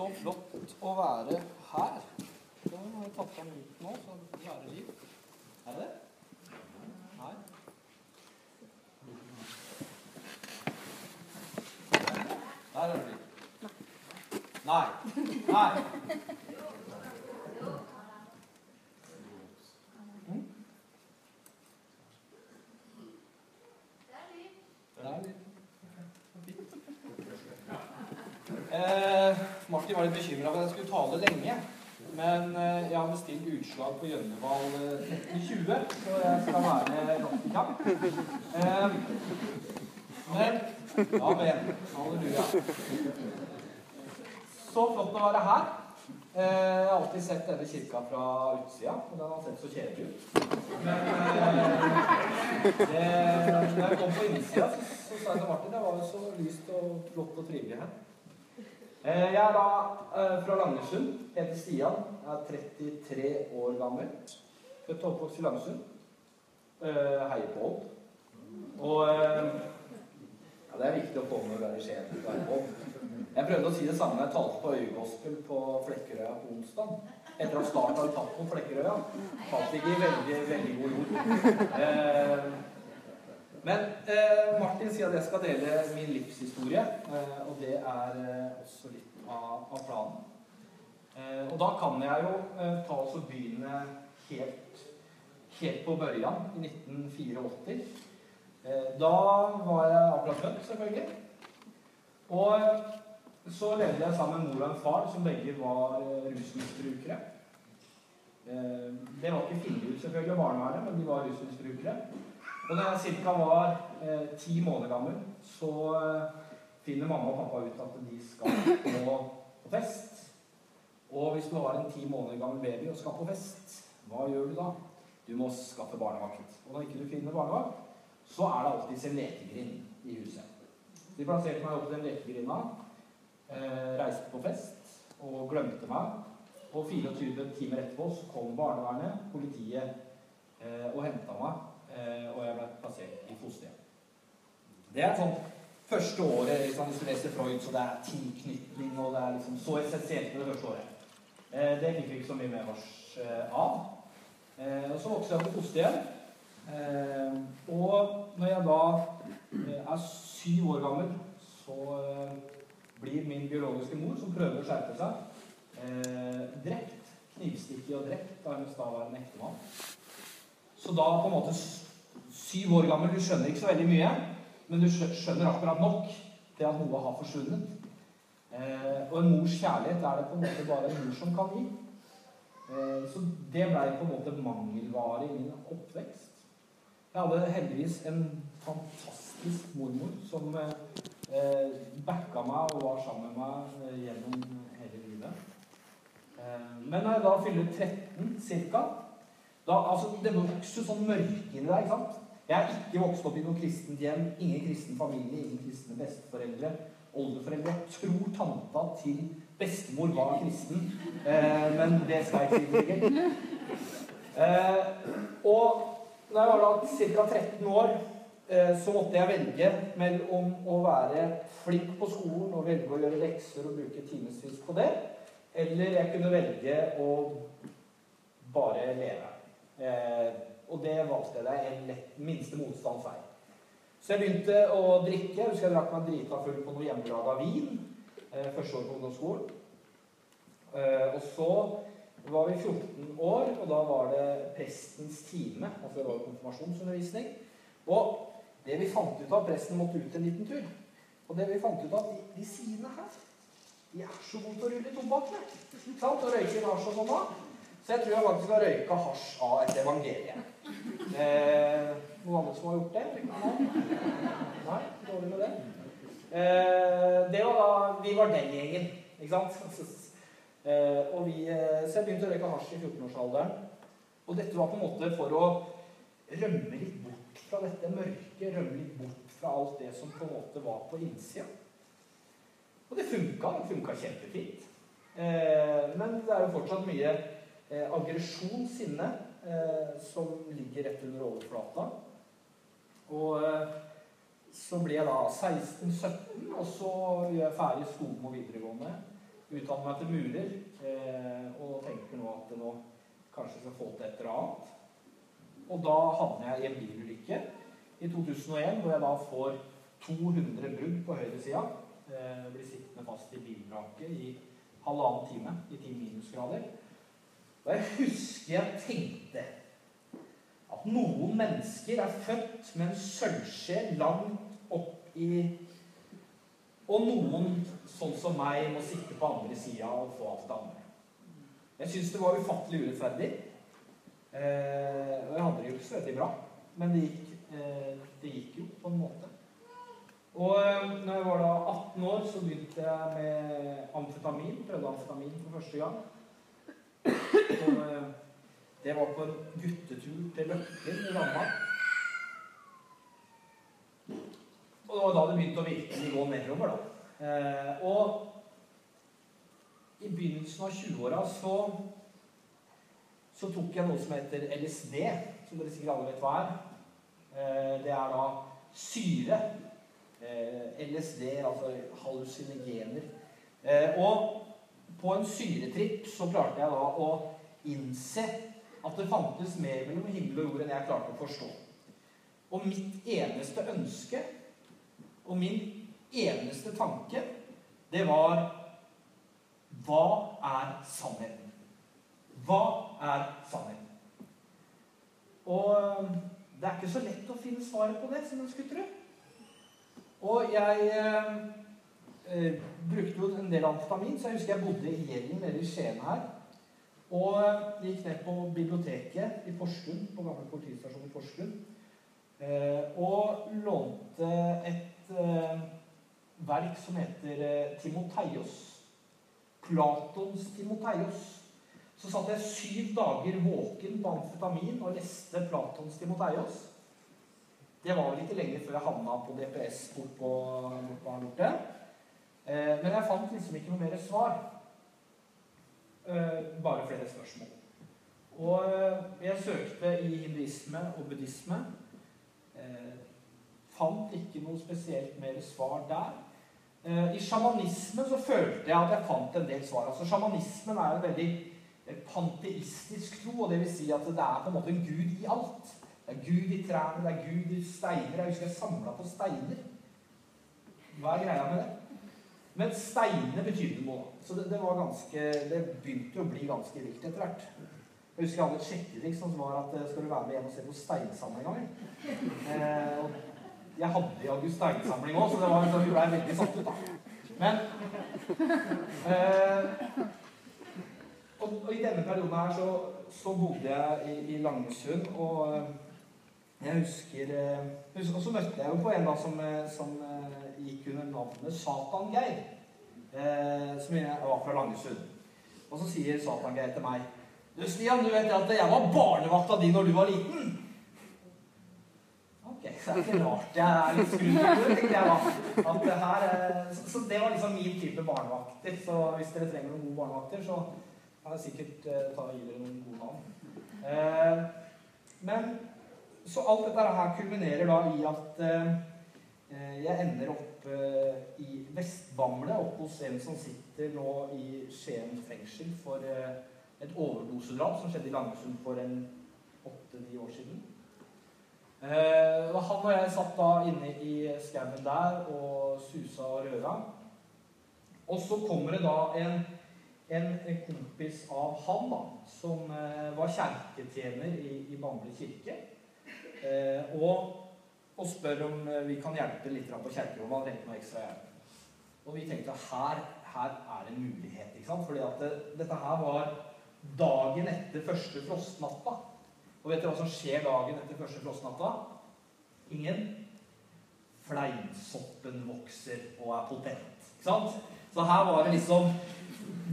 så flott å være her. Så har vi tatt den ut nå, så lærer liv. Er det det? Nei? Der er det liv. Nei. Nei. Mm? Det er liv. Eh, Martin var litt bekymra for at jeg skulle tale lenge. Men eh, jeg har bestilt utslag på Gjønneval eh, 1320, så jeg skal være rått i Men Eh, men Amen. Halleluja. Så flott å være her. Eh, jeg har alltid sett denne kirka fra utsida, og den har sett så kjedelig ut. Men eh, det, når jeg kom på innsida, så, så sa jeg til Martin det var jo så lyst og flott og trivelig her. Eh, jeg er da eh, fra Langesund. Heter Stian. Jeg er 33 år gammel. Født og oppvokst i Langesund. Eh, heier på Odd. Og ja, det er viktig å få med når du er i Skien. Jeg prøvde å si det samme jeg talte på Øygospel på Flekkerøya på onsdag. Etter at Start hadde tatt på Flekkerøya. Talte ikke veldig, veldig god jord. Men eh, Martin sier at jeg skal dele min livshistorie, eh, og det er eh, også litt av, av planen. Eh, og da kan jeg jo eh, ta oss og begynne helt, helt på børjan, i 1984. Eh, da var jeg akkurat født, selvfølgelig. Og så levde jeg sammen med mor og en far som begge var rusmisbrukere. Det var ikke finne ut selvfølgelig barnevernet, men de var rusmisbrukere. Og da jeg ca. var eh, ti måneder gammel, så eh, finner mamma og pappa ut at de skal på, på fest. Og hvis du har en ti måneder gammel baby og skal på fest, hva gjør du da? Du må skaffe barnevakt. Og når ikke du finner barnevakt, så er det alltids en lekegrind i huset. De plasserte meg opp til den lekegrinda, eh, reiste på fest og glemte meg. Og 24 timer etterpå så kom barnevernet, politiet, eh, og henta meg. Eh, og jeg ble plassert i fosterhjem. Det er sånn første året liksom, Hvis du leser Freud, så det er tilknytning, og det er liksom så essensielt det første året. Eh, det fikk vi ikke så mye med oss eh, av. Og så vokste jeg på fosterhjem. Og når jeg da er syv år gammel, så blir min biologiske mor, som prøver å skjerpe seg, drept. Knivstikket og drept av hennes daværende ektemann. Så da på en måte syv år gammel, du skjønner ikke så veldig mye, men du skjønner akkurat nok til at noe har forsvunnet. Eh, og en mors kjærlighet er det på en måte bare en mor som kan gi. Eh, så det blei på en måte mangelvare i min oppvekst. Jeg hadde heldigvis en fantastisk mormor som eh, backa meg og var sammen med meg eh, gjennom hele livet. Eh, men når jeg da fyller 13 ca., da, altså, det vokser sånn mørke inni deg. ikke sant? Jeg er ikke vokst opp i noe kristent hjem. Ingen kristen familie, ingen kristne besteforeldre. Oldeforeldre. Jeg tror tanta til bestemor var kristen, eh, men det skal jeg ikke si. Eh, og da jeg var da ca. 13 år, eh, så måtte jeg velge mellom å være flink på skolen og velge å gjøre lekser og bruke timevis på det, eller jeg kunne velge å bare leve. Eh, og det valgte jeg en lett, minste motstands vei. Så jeg begynte å drikke. Jeg husker jeg drakk meg drita full på noe hjemmelaga vin. Eh, første år på ungdomsskolen. Eh, og så var vi 14 år, og da var det prestens time. Altså det var jo konfirmasjonsundervisning. Og det vi fant ut av Presten måtte ut en liten tur. Og det vi fant ut av de, de sidene her, de er så gode å rulle tobakk med. Og røyker hasj og sånn da. Så jeg tror jeg faktisk har røyka hasj av et evangelie. Eh, noen andre som har gjort det? Nei, dårlig med det. Eh, det var da, Vi var den gjengen, ikke sant? Eh, og vi, eh, så jeg begynte å røyke hasj i 14-årsalderen. Og dette var på en måte for å rømme litt bort fra dette mørket. Rømme litt bort fra alt det som på en måte var på innsida. Og det funka. Det funka kjempefint. Eh, men det er jo fortsatt mye eh, aggresjon, sinne, eh, som ligger rett under overflata. Og eh, så blir jeg da 16-17, og så gjør jeg ferdig skolen og videregående. utdanner meg til murer eh, og tenker nå at det nå kanskje skal få til et eller annet. Og da havner jeg i en bilulykke i 2001 hvor jeg da får 200 brudd på høyresida. Eh, blir sittende fast i bilvraket i halvannen time i 10 minusgrader. Og jeg husker jeg tenkte at noen mennesker er født med en sølvskje langt opp i Og noen, sånn som meg, må sitte på andre sida og få alt det andre. Jeg syns det var ufattelig urettferdig. Eh, og jeg hadde det jo ikke så veldig bra. Men det gikk, eh, det gikk jo på en måte. Og eh, når jeg var da 18 år, så begynte jeg med amfetamin. Prøvde amfetamin for første gang. Eh, det var på en guttetur til Løkken i Danmark. Og det var da det begynte å virkelig gå nedover, da. Eh, og i begynnelsen av 20-åra så, så tok jeg noe som heter LSD, som dere sikkert alle vet hva er. Eh, det er da syre. LSD, altså hallusinogener. Og på en syretripp så klarte jeg da å innse at det fantes mer mellom himmel og jord enn jeg klarte å forstå. Og mitt eneste ønske og min eneste tanke, det var Hva er sannheten? Hva er sannheten? Og eh, det er ikke så lett å finne svaret på det, som en skulle tro. Og jeg eh, eh, brukte jo en del amfetamin, så jeg husker jeg bodde i Gjelden nede i Skien her. Og gikk ned på biblioteket i Porsgrunn, på gamle politistasjon i Porsgrunn, eh, og lånte et eh, verk som heter eh, Timoteios. Platons Timoteios. Så satt jeg syv dager våken på amfetamin og leste Platons Timoteios. Det var vel ikke lenge før jeg havna på DPS bort på, bort på men jeg fant liksom ikke noe mer svar. Eh, bare flere spørsmål. Og eh, jeg søkte i hinduisme og buddhisme. Eh, fant ikke noe spesielt mer svar der. I sjamanismen så følte jeg at jeg fant en del svar. Altså Sjamanismen er en veldig panteistisk tro, og det vil si at det er på en måte en gud i alt. Det er Gud i trærne, det er Gud i steiner. Jeg husker jeg samla på steiner. Hva er greia med det? Men steinene betydde noe. Så det, det, ganske, det begynte å bli ganske vilt etter hvert. Jeg husker jeg hadde et sjekketriks som var at skal du være med hjem og se på steinsamlinga mi? Eh, jeg hadde jaggu steinsamling òg, så det var, vi blei veldig satt ut, da. Men eh, og, og, i denne perioden her så, så bodde jeg i, i Langesund, og eh, jeg husker, eh, husker Og så møtte jeg jo på en da som, eh, som gikk under navnet Satan-Geir. Eh, som jeg var fra Langesund. Og så sier Satan-Geir til meg Du, Stian, du vet at jeg var barnevakta di når du var liten? Ok, så det er ikke rart jeg er litt skrudd tenkte jeg da. At det her, så, så, det var liksom min type barnevakter. Så hvis dere trenger noen gode barnevakter, så kan jeg sikkert eh, ta og gi dere noen gode navn. Eh, men så alt dette her kulminerer da i at eh, jeg ender opp eh, i Vestbamble, opp hos en som sitter nå i Skien fengsel for eh, et overdosedrap som skjedde i Langesund for en åtte-ni år siden. Eh, han og jeg satt da inne i skauen der og susa og røra. Og så kommer det da en, en, kompis av han da, som var kjerketjener i, i Bamble kirke, og, og, spør om eh, vi kan hjelpe litt på kjerkerommet. Og vi tenkte her, her er en mulighet. ikke sant? Fordi at det, dette her var dagen etter første frostnatta. Og vet dere hva som skjer dagen etter første frostnatta? Ingen. Fleinsoppen vokser og er potent. Ikke sant? Så her var det liksom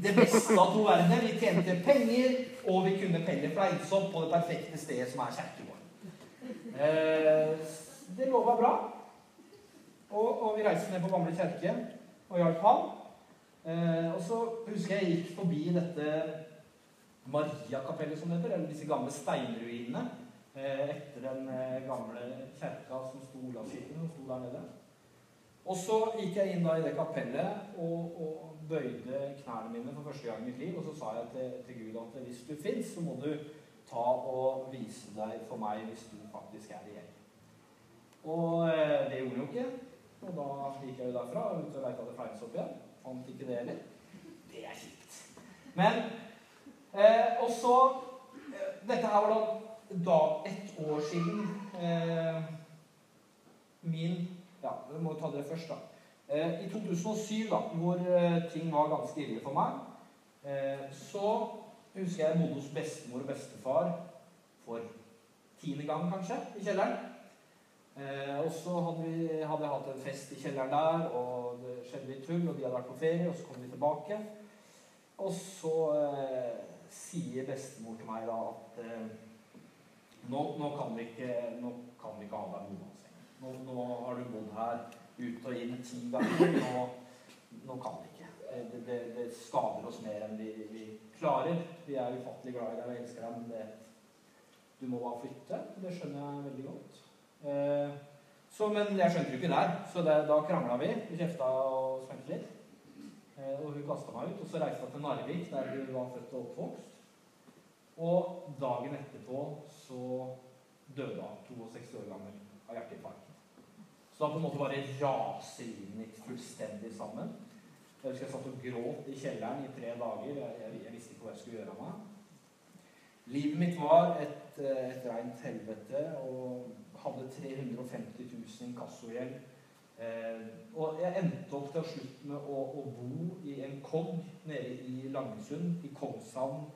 det beste av to verdener. Vi tjente penger, og vi kunne pelle fleinsopp på det perfekte stedet, som er kjerkegården. Eh, det lova bra. Og, og, vi reiste ned på Bamble kjerke og hjalp han. Eh, og så husker jeg jeg gikk forbi dette Mariakapellet, som det heter, eller disse gamle steinruinene eh, etter den eh, gamle kjerka som sto Olavskirken, som sto der nede. Og så gikk jeg inn da i det kapellet og, og bøyde knærne mine for første gang i mitt liv, og så sa jeg til, til Gud at hvis du fins, så må du ta og vise deg for meg hvis du faktisk er reell. Og eh, det gjorde han jo ikke. Og da gikk jeg jo derfra og ut og leita etter fleinsopp igjen. Fant ikke det heller. Det er kjipt. Men eh, Og så eh, Dette her var da, da ett år siden eh, min Ja, vi må ta det først, da. Eh, I 2007, da, hvor eh, ting var ganske ille for meg, så husker jeg bodde hos bestemor og bestefar for tiende gang, kanskje, i kjelleren. Eh, og så hadde, vi, hadde hatt en fest i kjelleren der, og det skjedde litt tull, og de hadde vært på ferie, og så kom de tilbake. Og så eh, sier bestemor til meg da at eh, nå, nå, kan vi ikke, nå kan vi ikke ha deg boende hos nå, nå har du bodd her ut og inn ti ganger. Nå, nå kan vi ikke. Det, det, det, skader oss mer enn vi, vi klarer. Vi er ufattelig glad i deg og elsker deg, men det, du må bare flytte. Det skjønner jeg veldig godt. Eh, så, men jeg skjønte jo ikke der, så det, da krangla vi. Vi kjefta og smekte litt. Eh, og hun kasta meg ut. Og så reiste jeg til Narvik, der hun var født og oppvokst. Og dagen etterpå så døde hun, 62 år gammel, av hjerteinfarkt. Så da på en måte bare raser livet mitt fullstendig sammen. Jeg husker jeg satt og gråt i kjelleren i tre dager. Jeg, jeg, jeg visste ikke hva jeg skulle gjøre av meg. Livet mitt var et, eh, et rent helvete og hadde 350 000 inkassogjeld. Eh, og jeg endte opp til slutt med å, å, bo i en kogg nede i Langesund, i Kongshavn,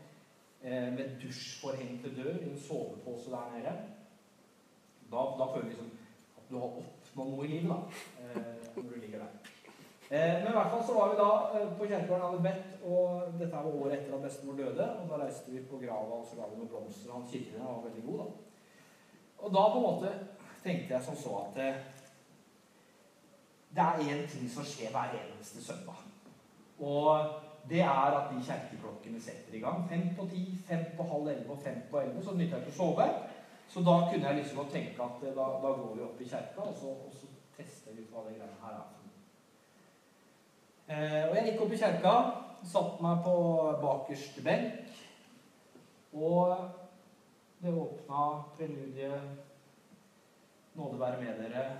eh, med dusjforhengte dør, i en sovepose der nede. Da, da føler du liksom at du har oppnådd noe i livet, da, eh, når du ligger der. Eh, men i hvert fall så var vi da eh, på kjerkegården hadde bedt, og dette var året etter at bestemor døde. Og da reiste vi på grava og så ga vi noen blomster. Han kirken var veldig god, da. Og da på en måte tenkte jeg som så at eh, det er én ting som skjer hver eneste søndag. Og det er at de kjerkeklokkene setter i gang. Fem på ti, fem på halv elleve og fem på elleve. Så nytter jeg ikke å sove. Så da kunne jeg liksom tenke at da, da går vi opp i kjerka, og så, og så tester vi hva det greiene her er. Eh, og jeg gikk opp i kjerka, satte meg på bakerste benk, og det åpna preludiet 'Nåde være med dere',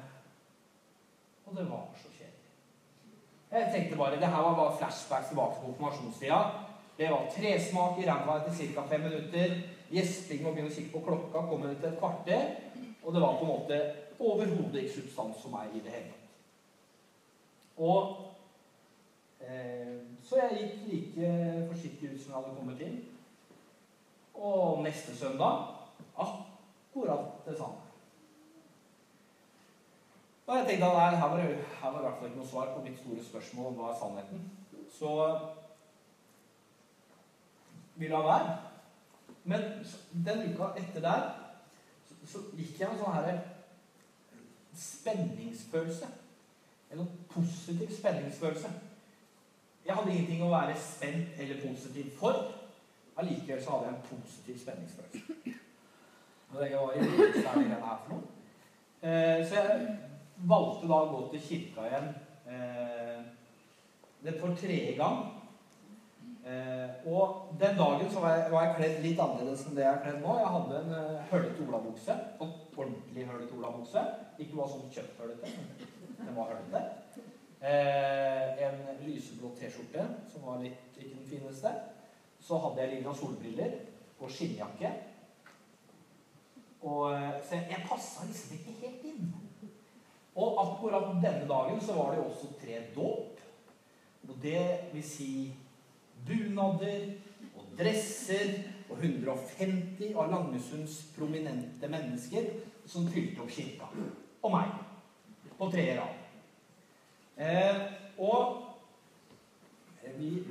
og det var så kjedelig. Jeg tenkte bare, Det her var bare flashbacks tilbake til konfirmasjonstida. Det var tresmak i ræva etter ca. fem minutter. Gjesping og begynne å kikke på klokka kom etter et kvarter. Og det var på en måte overhodet ikke substans for meg i det hele tatt. Og Eh, så jeg gikk like forsiktig ut som jeg hadde kommet inn. Og neste søndag akkurat det samme. Og jeg tenkte at her var det, her var i hvert fall ikke noe svar på mitt store spørsmål om hva er sannheten. Så vi la være. Men den uka etter der så, så gikk jeg en sånn her spenningsfølelse. En positiv spenningsfølelse. Jeg hadde ingenting å være spent eller positiv for. Allikevel så hadde jeg en positiv spenningsfølelse. Og jeg var i det her for noe? Eh, så jeg valgte da å gå til kirka igjen eh, det for tredje gang. Eh, og den dagen så var jeg, var jeg, kledd litt annerledes enn det jeg er kledd nå. Jeg hadde en uh, hølete olabukse. En ordentlig hølete olabukse. Ikke bare sånn kjøtthølete, den var hølete. Eh, en lyseblå T-skjorte, som var litt ikke den fineste. Så hadde jeg lilla solbriller og skinnjakke. Og, eh, så jeg, jeg passa liksom ikke helt inn. Og akkurat denne dagen så var det også tre dåp. Og det vil si bunader og dresser og 150 av Langesunds prominente mennesker som fylte opp kirka. Og meg. På tredje rad. Eh, og vi,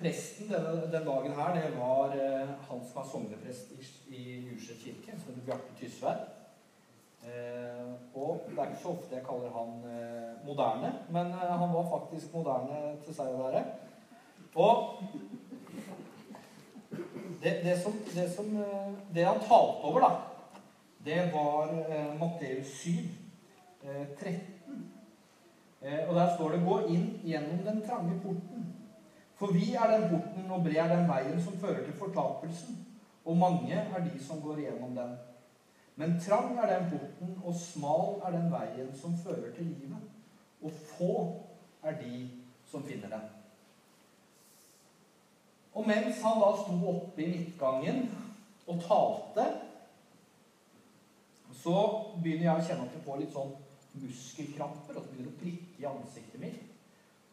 presten denne, den dagen her, det var eh, han som var sogneprest i, i Gulset kirke, som heter Bjarte Tysvær. Eh, og det er ikke så ofte jeg kaller han eh, moderne, men eh, han var faktisk moderne til seg å være. Og det, det, som, det, som, det han talte over, da, det var Matteus 7, 13 Eh, og der står det 'Gå inn gjennom den trange porten'. For vi er den porten, og bred er den veien som fører til fortapelsen, og mange er de som går igjennom den. Men trang er den porten, og smal er den veien som fører til livet, og få er de som finner den. Og mens han da sto oppe i midtgangen og talte, så begynner jeg å kjenne at jeg får litt sånn muskelkramper, og så begynner det å prikke i ansiktet mitt.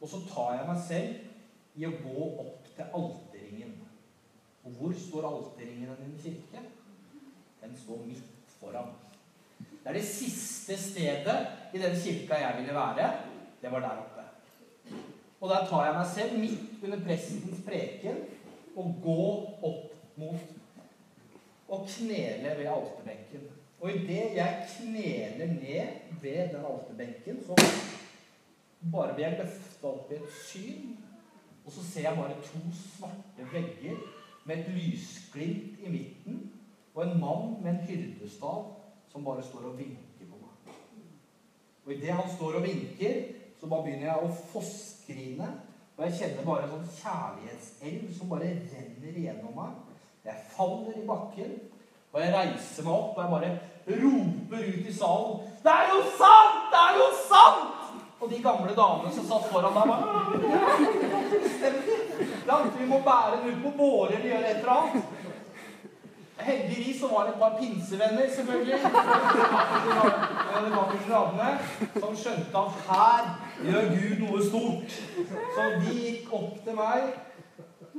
Og så tar jeg meg selv i å gå opp til alterringen. Og hvor står alterringen i en kirke? Den står midt foran. Det er det siste stedet i den kirka jeg ville være. Det var der oppe. Og der tar jeg meg selv midt under prestens preken og går opp mot og knele ved alterbenken. Og idet jeg kneler ned ved den alterbenken, så bare blir jeg løfta opp i et syn, og så ser jeg bare to svarte vegger med et lysglimt i midten, og en mann med en hyrdestav som bare står og vinker på meg. Og idet han står og vinker, så bare begynner jeg å fossgrine. Og jeg kjenner bare en sånn kjærlighetselv som bare renner igjennom meg. Jeg faller i bakken, og jeg reiser meg opp og jeg bare roper ut i salen 'Det er jo sant! Det er jo sant!' Og de gamle damene som satt foran der, bare Vi må bære den ut på båre eller gjøre et eller annet. Heldigvis så var det et par pinsevenner, selvfølgelig, som skjønte at her gjør Gud noe stort. Så de gikk opp til meg,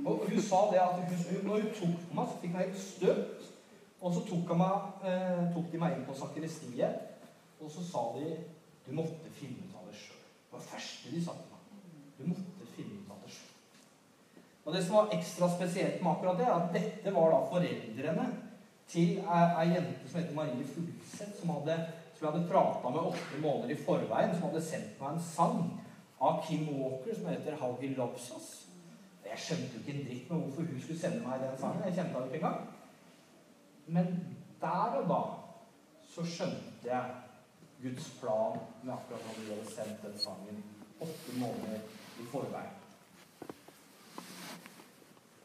og hun sa det at hun, når hun tok på meg, så fikk jeg helt støt. Og så tok, meg, eh, tok, de meg inn på sakristiet, og så sa de du måtte finne ut det. Var første de satte meg. Du måtte finne ut av det sjøl. Og det som var ekstra spesielt med akkurat det, er at dette var da foreldrene til ei jente som heter Marie Fuglseth, som, hadde, som jeg hadde prata med åtte måneder i forveien, som hadde sendt meg en sang av Kim Walker som heter 'How Us'. Jeg skjønte jo ikke en dritt med hvorfor hun skulle sende meg den sangen. Jeg kjente ikke engang. Men der og da så skjønte jeg Guds plan med akkurat når vi hadde sendt den sangen åtte måneder i forveien.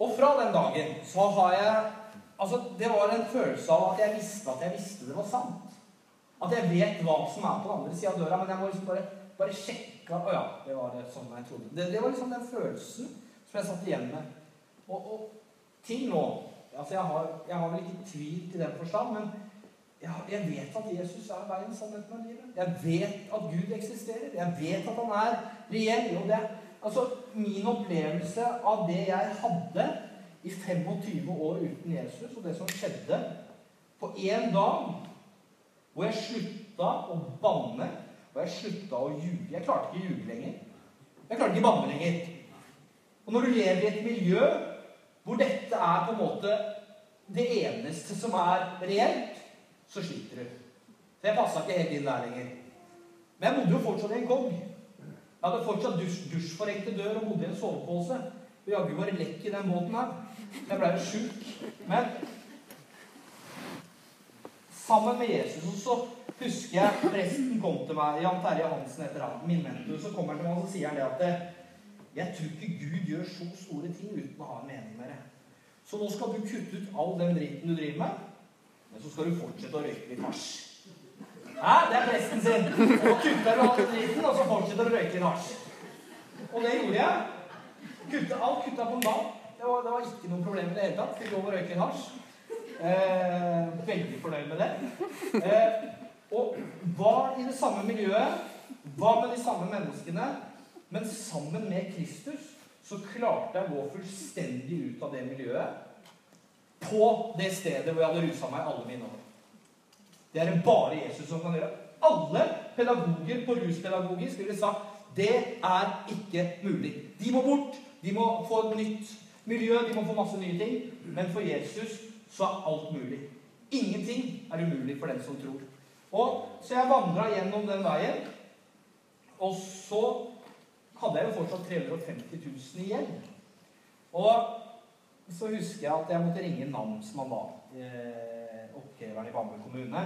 Og fra den dagen så har jeg Altså, Det var en følelse av at jeg visste at jeg visste det var sant. At jeg vet hva som er på den andre sida av døra, men jeg må liksom bare, bare sjekke Å ja, det var det sånn jeg trodde. Det, det, var liksom den følelsen som jeg satt igjen med. Og, og til nå altså jeg har, jeg har vel ikke tvilt i den forstand, men jeg, jeg, vet at Jesus er veien, sannheten og livet. Jeg vet at Gud eksisterer. Jeg vet at han er reell. og det Altså, Min opplevelse av det jeg hadde i 25 år uten Jesus, og det som skjedde på én dag hvor jeg slutta å banne, og jeg slutta å ljuge Jeg klarte ikke å ljuge lenger. Jeg klarte ikke å banne lenger. Og når du lever i et miljø hvor dette er på en måte det eneste som er reelt, så sliter du. Så jeg passa ikke helt inn der lenger. Men jeg bodde jo fortsatt i en kong. Jeg hadde fortsatt dusj, dusjforengte dør og bodde i en sovepose. Og jaggu var det lekk i den båten her. Jeg blei jo sjuk. Men sammen med Jesus så husker jeg presten kom til meg, Jan Terje Hansen etter han, min mentor. Så kommer han til meg og så sier han det at jeg tror ikke Gud gjør så store ting uten å ha en mening med det. Så nå skal du kutte ut all den dritten du driver med, men så skal du fortsette å røyke litt hasj. Hæ? Det er presten sin. Så kutter du all dritten, og så fortsetter du å røyke litt hasj. Og det gjorde jeg. Kutta, alt kutta på en dag. Det var, det var, ikke noe problem i det hele tatt. Fikk lov å røyke litt hasj. Eh, veldig fornøyd med det. Eh, og var i det samme miljøet, var med de samme menneskene, men sammen med Kristus så klarte jeg å gå fullstendig ut av det miljøet på det stedet hvor jeg hadde rusa meg alle mine år. Det er det bare Jesus som kan gjøre. Alle pedagoger på ruspedagogisk ville sagt det er ikke mulig. De må bort. De må få et nytt miljø, de må få masse nye ting. Men for Jesus så er alt mulig. Ingenting er umulig for den som tror. Og Så jeg vandra gjennom den veien, og så hadde jeg jo fortsatt 350 000 i. Og så husker jeg at jeg måtte ringe namsmann, da. Eh, oppkreveren i Bamble kommune.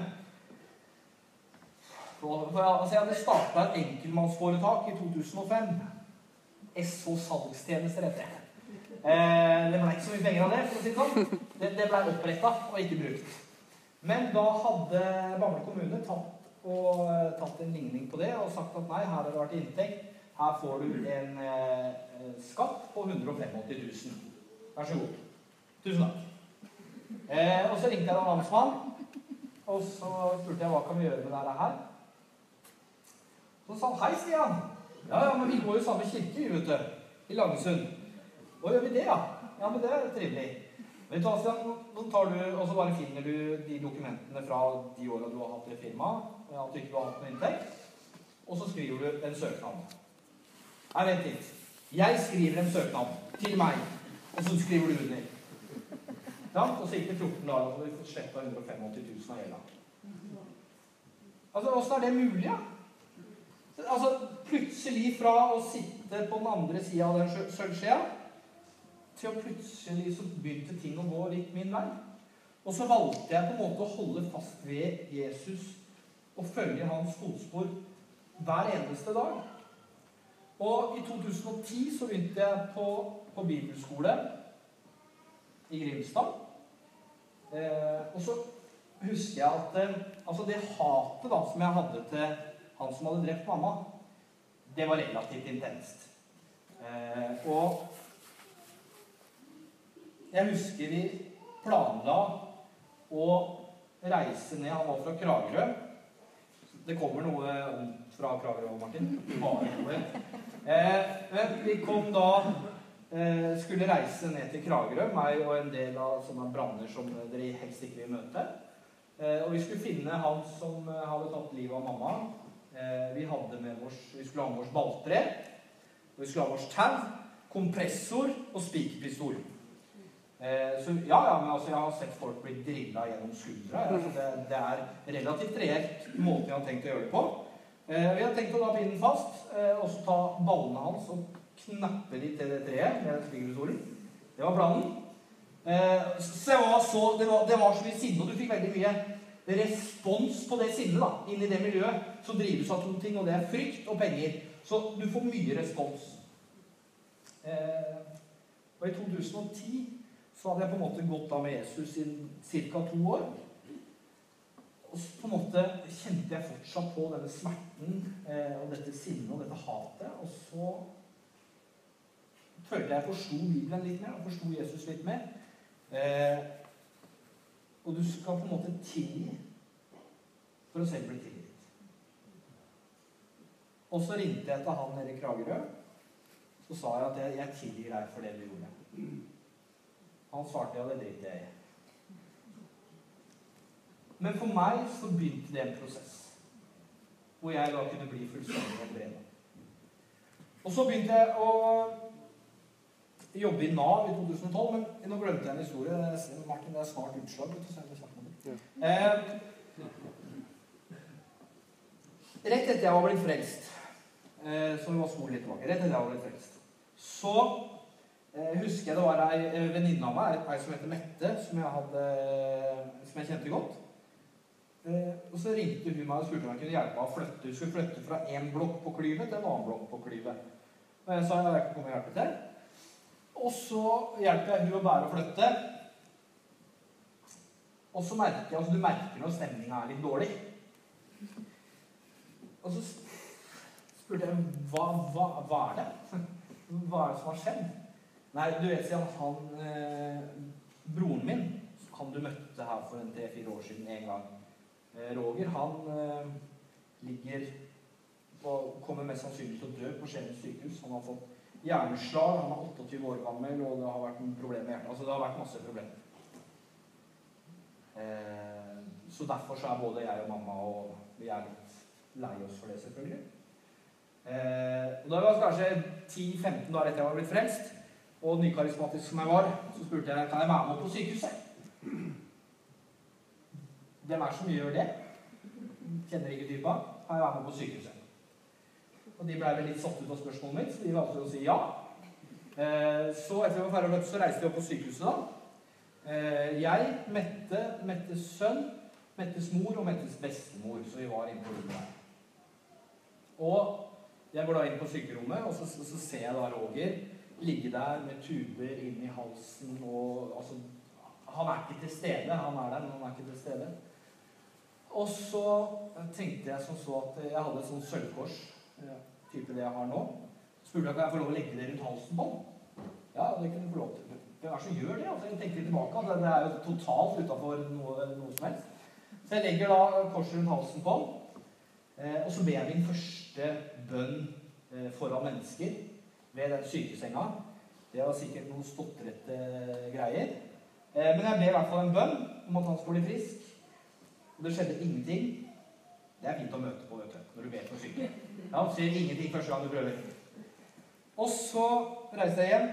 For, for, altså jeg hadde starta et enkeltmannsforetak i 2005. SH Salgstjenester heter det. Eh, det ble ikke så mye penger av det, for å si det sånn. Det, det ble oppretta og ikke brukt. Men da hadde Bamble kommune tatt, og, eh, tatt en ligning på det og sagt at nei, her har det vært inntekt. Her får du en eh, skatt på 185 000. Vær så god. Tusen takk. Eh, og så ringte jeg en namsmann, og så spurte jeg hva kan vi gjøre med dette her. Så sa han hei, Stian. Ja, ja, men vi går jo samme kirke, vi, vet du. I Langesund. Hva gjør vi det, ja? Ja, men det er trivelig. Du hva, Stian, nå tar du, Og så bare finner du de dokumentene fra de åra du har hatt det firmaet, at du ikke har hatt noe inntekt, og så skriver du en søknad. Nei, vent litt. Jeg skriver en søknad til meg, og så skriver du under. Og så gikk det 14 dager, og så hadde vi fått sletta 185 000 av gjelda. Altså, åssen er det mulig, ja? Altså, plutselig fra å sitte på den andre sida av den sølvskjea til å plutselig så begynte ting å gå litt min vei. Og så valgte jeg på en måte å holde fast ved Jesus og følge hans fotspor hver eneste dag. Og i 2010 så begynte jeg på, på bibelskole i Grimstad. Eh, og så husker jeg at eh, altså det hatet da, som jeg hadde til han som hadde drept mamma, det var relativt intenst. Eh, og jeg husker vi planla å reise ned Han var fra Kragerø. Det kommer noe fra Kragerø, Martin. Bare noe. Eh, vi kom da skulle reise ned til Kragerø, meg og en del av sånne branner som dere helst ikke vil møte. Eh, og vi skulle finne han som eh, hadde tatt livet av mamma. Vi, oss, vi skulle ha med oss balltre. Vi skulle ha med oss tau, kompressor og spikerpistol. Så ja, ja, men altså, jeg har sett folk bli drilla gjennom skuldra. Det, det, er relativt reelt måten jeg har tenkt å gjøre det på. Vi har tenkt å da binde den fast, og så ta ballene hans og knappe litt til det treet med spikkerpistolen. Det var planen. Eh, så var så, det var, det var så mye sinne, og du fikk veldig mye respons på det sinnet da, inn i det miljøet som drives av to ting, og det er frykt og penger. Så du får mye respons. Eh, og i 2010 så hadde jeg på en måte gått da med Jesus i ca. to år. Og så på en måte kjente jeg fortsatt på denne smerten eh, og dette sinnet og dette hatet. Og så følte jeg forsto Bibelen litt mer og forsto Jesus litt mer. Eh, og du skal på en måte tilgi for å selv bli tilgitt. Og så ringte jeg til han nede i Kragerø. Så sa jeg at jeg, jeg tilgir deg for det du gjorde. Han svarte ja, det driter jeg i. Men for meg så begynte det en prosess hvor jeg da kunne bli fullstendig helbredet. Og så begynte jeg å jobbe i Nav i 2012, men nå glemte jeg en historie. Martin, det er snart utslag. vet du, så jeg snakke om det. Eh, rett etter jeg var blitt frelst, eh, som vi var små litt tilbake, rett etter jeg var blitt frelst, så eh, husker jeg det var ei venninne av meg, ei som heter Mette, som jeg, hadde, som jeg kjente godt. Eh, og så ringte hun meg og spurte om jeg kunne hjelpe henne å flytte. Hun skulle flytte fra én blokk på Klyvet til en annen blokk på Klyvet. Og jeg sa ja, jeg kan komme og hjelpe til. Og så hjelper jeg hun å bære og flytte. Og så merker jeg, altså Du merker når stemninga er litt dårlig. Og så spurte jeg hva, hva, hva er det? Hva er det som har skjedd? Nei, du vet siden han eh, Broren min, han du møtte her for en tre-fire år siden en gang eh, Roger, han eh, ligger og kommer mest sannsynlig til å dø på Skien sykehus. Han har fått hjerneslag. Han er 28 år gammel, og det har vært en problem med hjertet. Altså, det har vært masse problemer. Eh, så derfor så er både jeg og mamma og vi er litt lei oss for det, selvfølgelig. Eh, og da var det kanskje 10-15 dager etter jeg var blitt frelst, og nykarismatisk som jeg var, så spurte jeg kan jeg være med på sykehuset. Hvem er det som gjør det? Kjenner ikke typa. Kan jeg være med på sykehuset? Og de blei vel litt satt ut av spørsmålet mitt, så de valgte å si ja. Eh, så etter at vi var så reiste vi opp på sykehuset. da. Eh, jeg, Mette, Mettes sønn, Mettes mor og Mettes bestemor. Så vi var inne på rommet der. Og jeg går da inn på sykerommet, og så, så ser jeg da Roger ligge der med tuber inni halsen og altså, Han er ikke til stede. Han er der, men han er ikke til stede. Og så tenkte jeg som så at jeg hadde et sånt sølvkors, type det jeg har nå. Spurte jeg om jeg får lov å legge det rundt halsen på den. Ja, det kunne du få lov til. Hvem er det som gjør det? Altså, jeg tenker tilbake at det er jo totalt utafor noe, noe, som helst. Så jeg legger da korset rundt halsen på den. Eh, og så ber jeg min første bønn eh, foran mennesker ved den sykesenga. Det var sikkert noen stotrete greier. Eh, men jeg ber i hvert fall en bønn om at han skal bli frisk. Og det skjedde ingenting. Det er fint å møte på vet du, når du ber på syke. Ja, sier ingenting første gang du prøver. Og så reiser jeg hjem.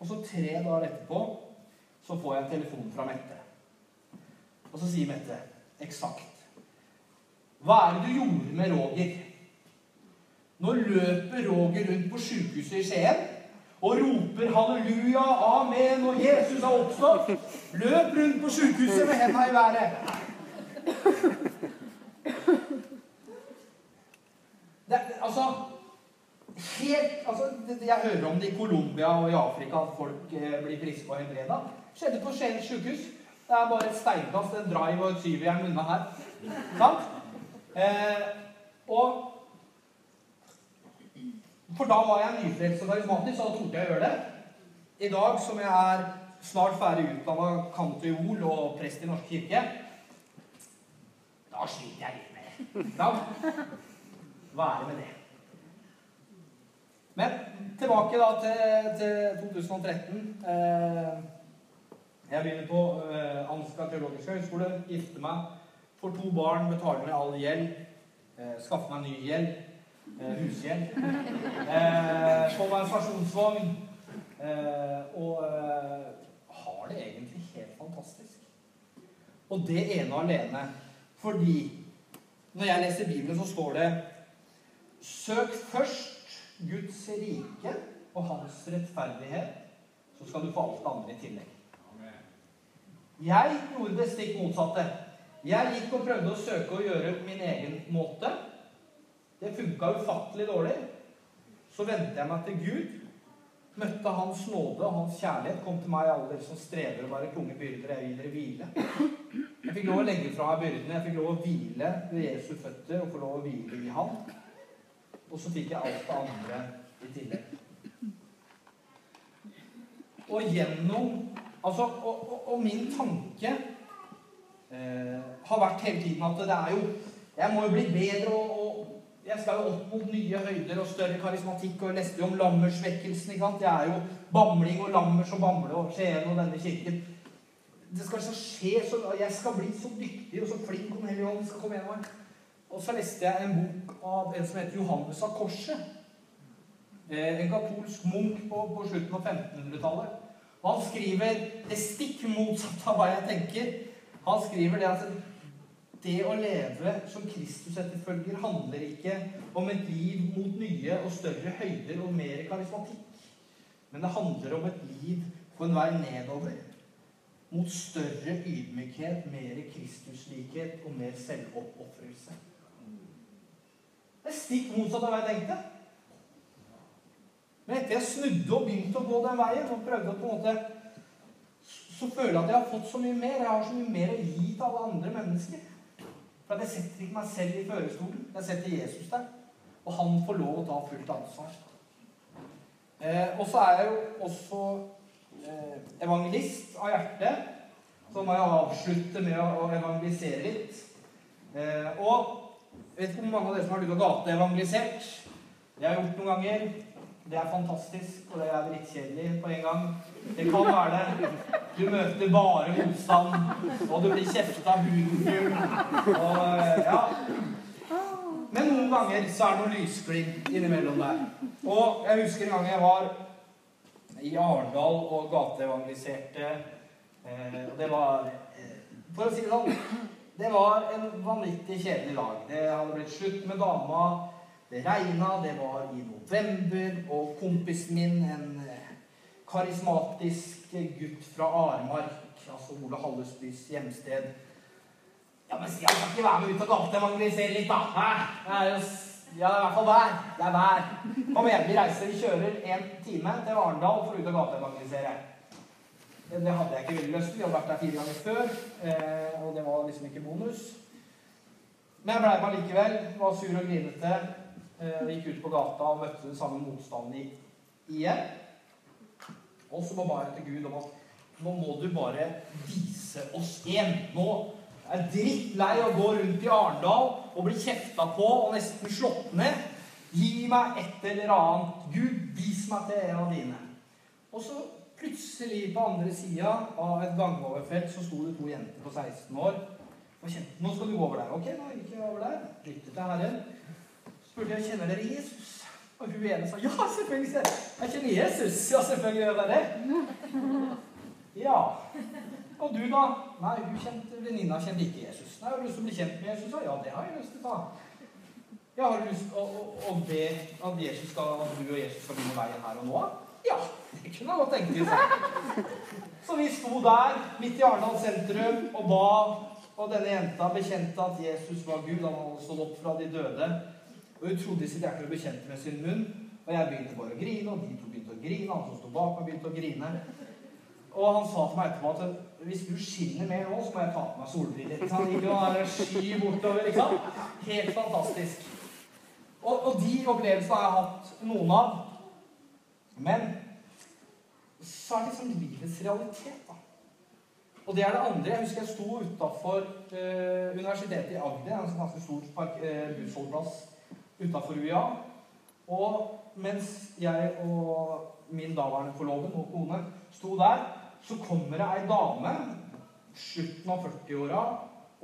Og så tre dager etterpå så får jeg en telefon fra Mette. Og så sier Mette eksakt Hva er det du gjorde med Roger? Nå løper Roger rundt på sjukehuset i Skien og roper halleluja, amen og Jesus har oppstått. Løp rundt på sjukehuset med henda i været. Det, altså helt, altså, Jeg hører om det i Colombia og i Afrika at folk eh, blir friske og helbreda. Skjedde på Skien sjukehus. Det er bare et steinkast, en drive og et syvjern unna her. Sant? Eh, og For da var jeg nyfrelst og karismatisk, så da torde jeg å gjøre det. I dag som jeg er snart ferdig utdanna kantor og prest i Norsk kirke, da sliter jeg litt med det. Være med det. Men tilbake da til, til 2013. Eh, jeg begynner på eh, Ansgar teologiske høgskole. Gifter meg. Får to barn, betaler ned all gjeld. Eh, skaffer meg ny gjeld. Husgjeld. Får meg en stasjonsvogn. Og har det egentlig helt fantastisk. Og det ene alene fordi når jeg leser Bibelen, så står det Søk først Guds rike og hans rettferdighet, så skal du få alt det andre i tillegg. Jeg gjorde det stikk motsatte. Jeg gikk og prøvde å søke å gjøre min egen måte. Det funka ufattelig dårlig. Så vendte jeg meg til Gud. Møtte Hans nåde og Hans kjærlighet. Kom til meg, alle dere som strever og bare tunge byrder. Jeg vil dere hvile. Jeg fikk lov å legge fra meg byrdene. Jeg fikk lov å hvile ved Jesu føtter og få lov å hvile i Han. Og så fikk jeg alt det andre i tillegg. Og gjennom Altså, og, og, og min tanke eh, har vært hele tiden at det er jo Jeg må jo bli bedre, og, og jeg skal jo opp mot nye høyder og større karismatikk. Og jeg leste jo om lammersvekkelsen. ikke sant? Det er jo bamling og lammers og bamle og Skien og denne kirken. Det skal så skje, så Jeg skal bli så dyktig og så flink om Helligånden skal komme gjennom meg. Og så leste jeg en bok av en som heter Johannes av Korset. En katolsk munk på, på slutten av 1500-tallet. Og han skriver det stikk motsatt av hva jeg tenker. Han skriver det at det å leve som Kristus-etterfølger handler ikke om et liv mot nye og større høyder og mer karismatikk. Men det handler om et liv på en vei nedover. Mot større ydmykhet, mer Kristuslikhet og mer selvoppofrelse. Det er stikk motsatt av hva jeg tenkte. Men etter jeg snudde og begynte å gå den veien, og prøvde å på en måte så føler jeg at jeg har fått så mye mer. Jeg har så mye mer å gi til alle andre mennesker. For jeg setter ikke meg selv i førerstolen. Jeg setter Jesus der. Og han får lov å ta fullt ansvar. Eh, og så er jeg jo også eh, evangelist av hjerte. Så må jeg avslutte med å evangelisere litt. Eh, og vet ikke hvor mange av dere som har og gateevangelisert. Det har jeg gjort noen ganger. Det er fantastisk, og det er drittkjedelig på en gang. Det kan være det. Du møter bare motstand, og du blir kjefta huden full. Og ja. Men noen ganger så er det noen lysglimt innimellom der. Og jeg husker en gang jeg var i Arendal og gateevangeliserte. Eh, og det var eh, For å si det sånn Det var en vanvittig kjedelig dag. Det hadde blitt slutt med dama. Det regna, det var i november, og kompisen min, en eh, karismatisk gutt fra Aremark, altså Ole Hallesbys hjemsted Ja, men han kan ikke være med ut og gateevangelisere litt, da! Hæ? Det er jo Ja, det er i hvert fall vær. Det er vær. Kom igjen, vi reiser. Vi kjører en time til Arendal for å ut og gateevangelisere. Det, hadde jeg ikke veldig lyst til. Vi hadde vært der fire ganger før, eh, og det var liksom ikke bonus. Men jeg blei med likevel. Var sur og grinete. Eh, gikk ut på gata og møtte den samme motstanden igjen. Og så ba jeg til Gud om at nå må du bare vise oss en. Nå er jeg drittlei av å gå rundt i Arendal og bli kjefta på og nesten slått ned. Gi meg et eller annet. Gud, vis meg til en av dine. Og så plutselig, på andre sida av et gangoverfelt, så sto det to jenter på 16 år. Og kjente, nå skal du gå over der. Ok, nå gikk jeg over der. Lyttet til Herren. Så spurte jeg kjenner dere Jesus. Og hun ene sa ja, selvfølgelig. Jeg kjenner Jesus. Ja, selvfølgelig gjør jeg det. Ja. Og du, da? Nei, hun kjente, venninna kjente ikke Jesus. Nei, Har du lyst til å bli kjent med Jesus? Ja, det har jeg lyst til. da. Jeg har lyst til å, å, å, be at, Jesus skal, at du og Jesus skal begynne veien her og nå. Ja, det kunne godt tenke seg. Så vi sto der midt i Arendal sentrum og ba. Og denne jenta bekjente at Jesus var Gud. Han hadde stått opp fra de døde. Og hun trodde i sitt hjerte og bekjente med sin munn. Og jeg begynte bare å grine, og de to begynte å grine. Han som sto bak meg, begynte å grine. Og han sa til meg etterpå at hvis du skinner mer nå, så må jeg ta på meg solbriller. Han gikk jo noe sky bortover. ikke sant? Helt fantastisk. Og, og de opplevelsene har jeg hatt noen av. Men så er det liksom livets realitet, da. Og det er det andre. Jeg husker jeg sto utafor eh, universitetet i Agder, en sånn ganske stor park, eh, bussholdeplass utafor UiA. Og mens jeg og min daværende forlovede og kone sto der, så kommer det ei dame, slutten av 40-åra,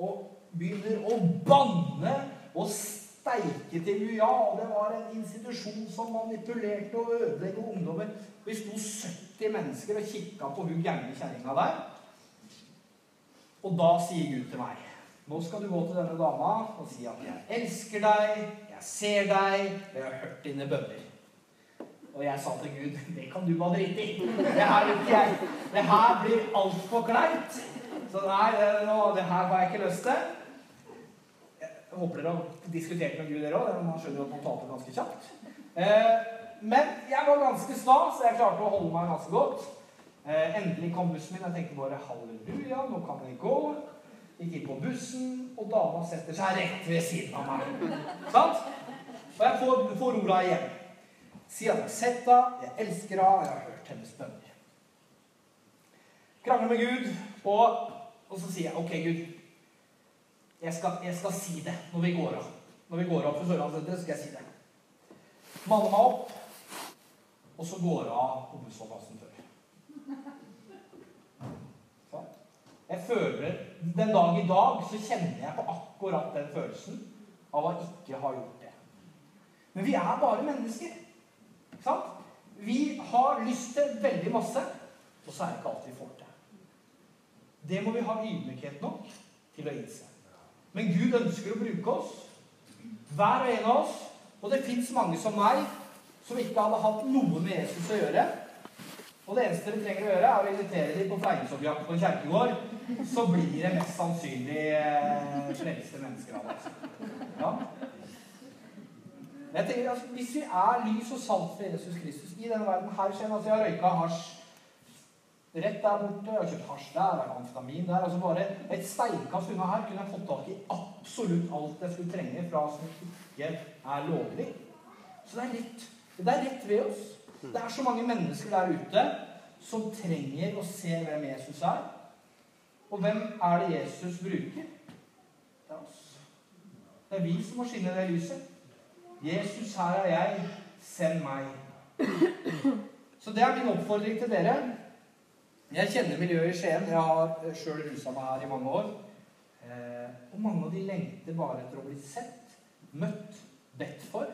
og begynner å banne og steike til UiA. Og det var en institusjon som manipulerte og ødelegge ungdommer. Vi sto 70 mennesker og kikka på hun gærne kjerringa der. Og da sier Gud til meg Nå skal du gå til denne dama og si at 'jeg elsker deg, jeg ser deg, og jeg har hørt dine bønner'. Og jeg sa til Gud det kan du bare drite i. Det her jeg. Det her blir altfor kleint. Så nei, det her har jeg ikke lyst til. Jeg håper dere har diskutert med Gud, dere òg. Man skjønner jo at man taper ganske kjapt. Eh, men jeg var ganske sta, så jeg klarte å holde meg ganske godt. Eh, endelig kom bussen min. Jeg tenkte bare halleluja, nå kan jeg gå. Gikk inn på bussen, og dama setter seg rett ved siden av meg. Sant? Og jeg får, får orda igjen. At jeg har sett henne, jeg elsker henne, jeg har hørt hennes bønner. Krangler med Gud, og, og, så sier jeg OK, Gud. Jeg skal, jeg skal, si det når vi går av. Når vi går av for Sørlandssenteret, skal jeg si det. Maler meg opp, og så går hun av på bussholdeplassen før. Sånn. Jeg føler Den dag i dag så kjenner jeg på akkurat den følelsen av å ikke ha gjort det. Men vi er bare mennesker. Sant? Vi har lyst til veldig masse, og så er det ikke alt vi får til. Det må vi ha ydmykhet nok til å innse. Men Gud ønsker å bruke oss, hver og en av oss. Og det fins mange som meg, som ikke hadde hatt noe med Jesus å gjøre. Og det eneste dere trenger å gjøre, er å invitere dem på fleiningsobjekt på en kjerkegård. Så blir det mest sannsynlig eh, frelste mennesker av oss. Ja? Jeg tenker at Hvis vi er lys og salt for Jesus Kristus i denne verden her skjer altså Jeg har røyka hasj rett der borte. Jeg har kjøpt hasj der, jeg har amfetamin der. altså Bare et steinkast unna her kunne jeg fått tak i absolutt alt jeg skulle trenge fra som ikke er lovlig. Så det er det er rett ved oss. Det er så mange mennesker der ute som trenger å se hvem Jesus er. Og hvem er det Jesus bruker? Det er oss. Det er vi som må skinne det lyset. Jesus, her er jeg. Send meg. Så det er min oppfordring til dere. Jeg kjenner miljøet i Skien. Jeg har sjøl rusa meg her i mange år. Eh, og mange av de lengter bare etter å bli sett, møtt, bedt for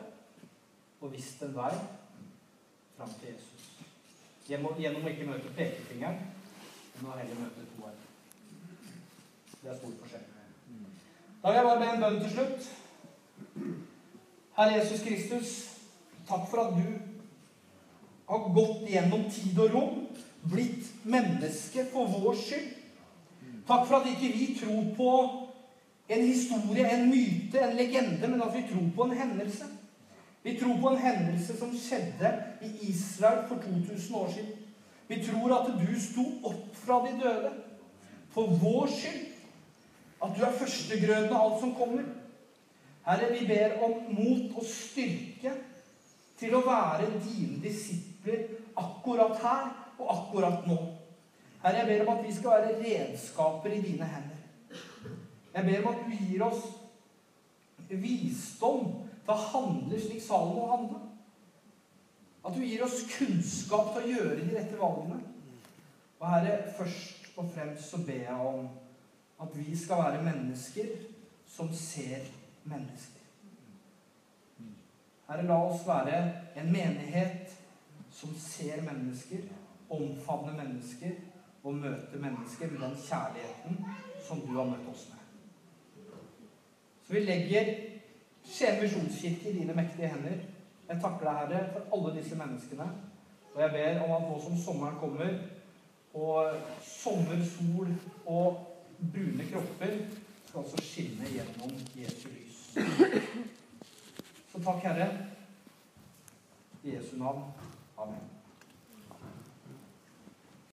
og visst en vei fram til Jesus. Gjennom, å ikke møte pekefingeren, men å heller møte toeren. Det er stor forskjell. Da vil jeg bare be en bønn til slutt. Herre Jesus Kristus, takk for at du har gått gjennom tid og rom, blitt menneske for vår skyld. Takk for at ikke vi tror på en historie, en myte, en legende, men at vi tror på en hendelse. Vi tror på en hendelse som skjedde i Israel for 2000 år siden. Vi tror at du sto opp fra de døde for vår skyld. At du er førstegrøden av alt som kommer. Herre, vi ber om mot og styrke til å være dine disipler akkurat her og akkurat nå. Herre, jeg ber om at vi skal være redskaper i dine hender. Jeg ber om at du gir oss visdom til handler handle slik Salomo handla. At du gir oss kunnskap til å gjøre de rette valgene. Og Herre, først og fremst så ber jeg om at vi skal være mennesker som ser mennesker. Herre, la oss være en menighet som ser mennesker, omfavner mennesker og møter mennesker med den kjærligheten som du har møtt oss med. Så vi legger Skien misjonskirke i dine mektige hender. Jeg takker deg, Herre, for alle disse menneskene. Og jeg ber om at nå som sommeren kommer, og sommer, sol og brune kropper skal altså skinne gjennom Jesu lys. Så takk, Herre. I Jesu navn. Amen.